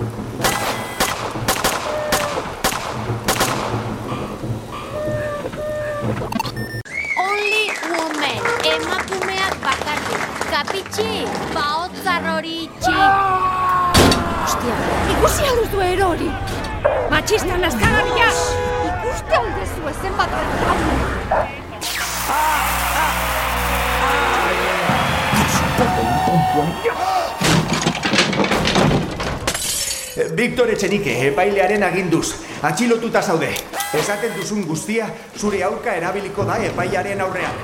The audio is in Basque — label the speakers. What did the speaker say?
Speaker 1: Only women, emakumeak bakarrik. Kapitxi, baotzar hori txi.
Speaker 2: Ostia, ikusi hau duzu erori. Matxista nazkagarria. Ikuste aldezu ezen bat
Speaker 3: Victor Etxenike, eh, epailearen aginduz, atxilotuta zaude. Esaten duzun guztia, zure aurka erabiliko da epailearen aurrean.